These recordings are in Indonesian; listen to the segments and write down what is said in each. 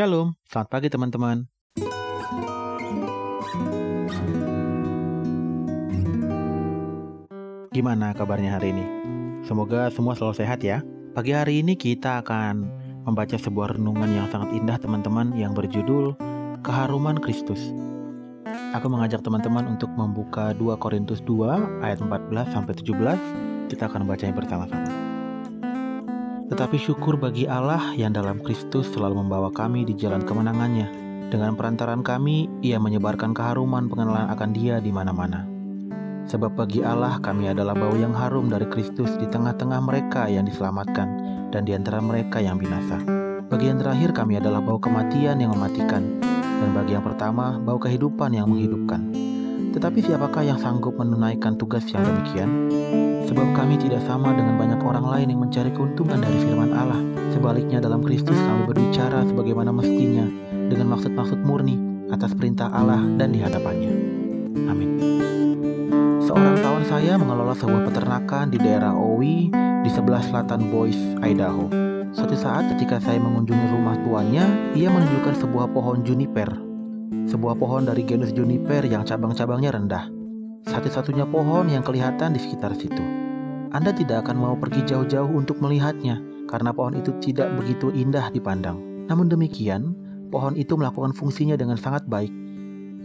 Shalom, selamat pagi teman-teman. Gimana kabarnya hari ini? Semoga semua selalu sehat ya. Pagi hari ini kita akan membaca sebuah renungan yang sangat indah teman-teman yang berjudul Keharuman Kristus. Aku mengajak teman-teman untuk membuka 2 Korintus 2 ayat 14 sampai 17. Kita akan membacanya bersama-sama. Tetapi syukur bagi Allah yang dalam Kristus selalu membawa kami di jalan kemenangannya. Dengan perantaran kami, ia menyebarkan keharuman pengenalan akan dia di mana-mana. Sebab bagi Allah kami adalah bau yang harum dari Kristus di tengah-tengah mereka yang diselamatkan dan di antara mereka yang binasa. Bagi yang terakhir kami adalah bau kematian yang mematikan, dan bagi yang pertama bau kehidupan yang menghidupkan. Tetapi siapakah yang sanggup menunaikan tugas yang demikian? Sebab kami tidak sama dengan banyak orang lain yang mencari keuntungan dari firman Allah. Sebaliknya dalam Kristus kami berbicara sebagaimana mestinya dengan maksud-maksud murni atas perintah Allah dan di hadapannya. Amin. Seorang kawan saya mengelola sebuah peternakan di daerah Owi di sebelah selatan Boise, Idaho. Suatu saat ketika saya mengunjungi rumah tuannya, ia menunjukkan sebuah pohon juniper. Sebuah pohon dari genus juniper yang cabang-cabangnya rendah. Satu-satunya pohon yang kelihatan di sekitar situ. Anda tidak akan mau pergi jauh-jauh untuk melihatnya karena pohon itu tidak begitu indah dipandang. Namun demikian, pohon itu melakukan fungsinya dengan sangat baik,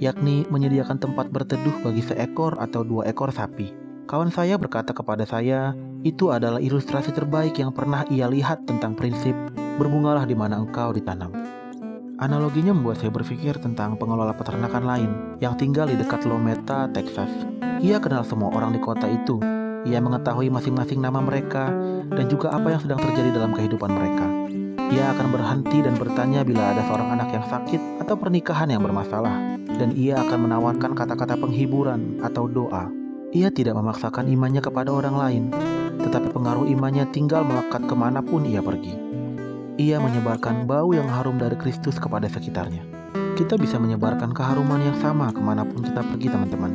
yakni menyediakan tempat berteduh bagi seekor atau dua ekor sapi. Kawan saya berkata kepada saya, itu adalah ilustrasi terbaik yang pernah ia lihat tentang prinsip berbungalah di mana engkau ditanam. Analoginya membuat saya berpikir tentang pengelola peternakan lain yang tinggal di dekat Lometa, Texas. Ia kenal semua orang di kota itu. Ia mengetahui masing-masing nama mereka dan juga apa yang sedang terjadi dalam kehidupan mereka. Ia akan berhenti dan bertanya bila ada seorang anak yang sakit atau pernikahan yang bermasalah, dan ia akan menawarkan kata-kata penghiburan atau doa. Ia tidak memaksakan imannya kepada orang lain, tetapi pengaruh imannya tinggal melekat ke mana pun ia pergi ia menyebarkan bau yang harum dari Kristus kepada sekitarnya. Kita bisa menyebarkan keharuman yang sama ke mana pun kita pergi teman-teman,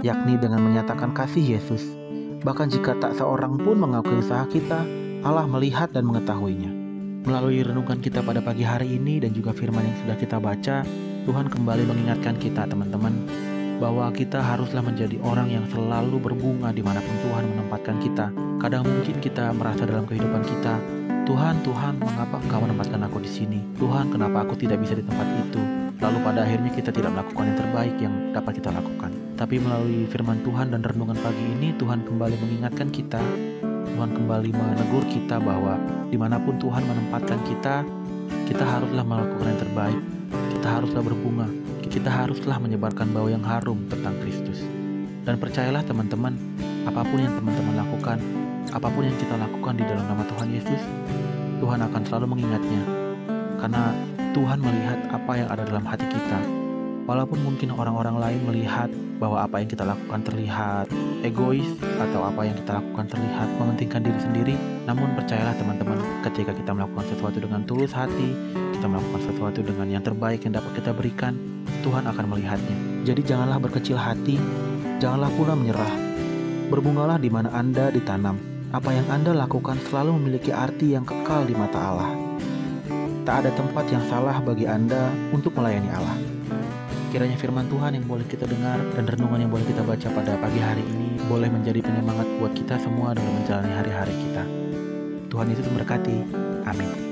yakni dengan menyatakan kasih Yesus. Bahkan jika tak seorang pun mengakui usaha kita, Allah melihat dan mengetahuinya. Melalui renungan kita pada pagi hari ini dan juga firman yang sudah kita baca, Tuhan kembali mengingatkan kita teman-teman bahwa kita haruslah menjadi orang yang selalu berbunga di mana pun Tuhan menempatkan kita. Kadang mungkin kita merasa dalam kehidupan kita Tuhan, Tuhan, mengapa Engkau menempatkan aku di sini? Tuhan, kenapa aku tidak bisa di tempat itu? Lalu pada akhirnya kita tidak melakukan yang terbaik yang dapat kita lakukan. Tapi melalui firman Tuhan dan renungan pagi ini, Tuhan kembali mengingatkan kita, Tuhan kembali menegur kita bahwa di mana pun Tuhan menempatkan kita, kita haruslah melakukan yang terbaik. Kita haruslah berbunga. Kita haruslah menyebarkan bau yang harum tentang Kristus. Dan percayalah teman-teman, apa pun yang teman-teman lakukan, apa pun yang kita lakukan di dalam nama Tuhan Yesus, Tuhan akan selalu mengingatnya. Karena Tuhan melihat apa yang ada dalam hati kita. Walaupun mungkin orang-orang lain melihat bahwa apa yang kita lakukan terlihat egois atau apa yang kita lakukan terlihat mementingkan diri sendiri, namun percayalah teman-teman, ketika kita melakukan sesuatu dengan tulus hati, kita melakukan sesuatu dengan yang terbaik yang dapat kita berikan, Tuhan akan melihatnya. Jadi janganlah berkecil hati, janganlah pula menyerah. Berbungalah di mana Anda ditanam, apa yang Anda lakukan selalu memiliki arti yang kekal di mata Allah. Tak ada tempat yang salah bagi Anda untuk melayani Allah. Kiranya firman Tuhan yang boleh kita dengar dan renungan yang boleh kita baca pada pagi hari ini boleh menjadi penyemangat buat kita semua dalam menjalani hari-hari kita. Tuhan Yesus memberkati. Amin.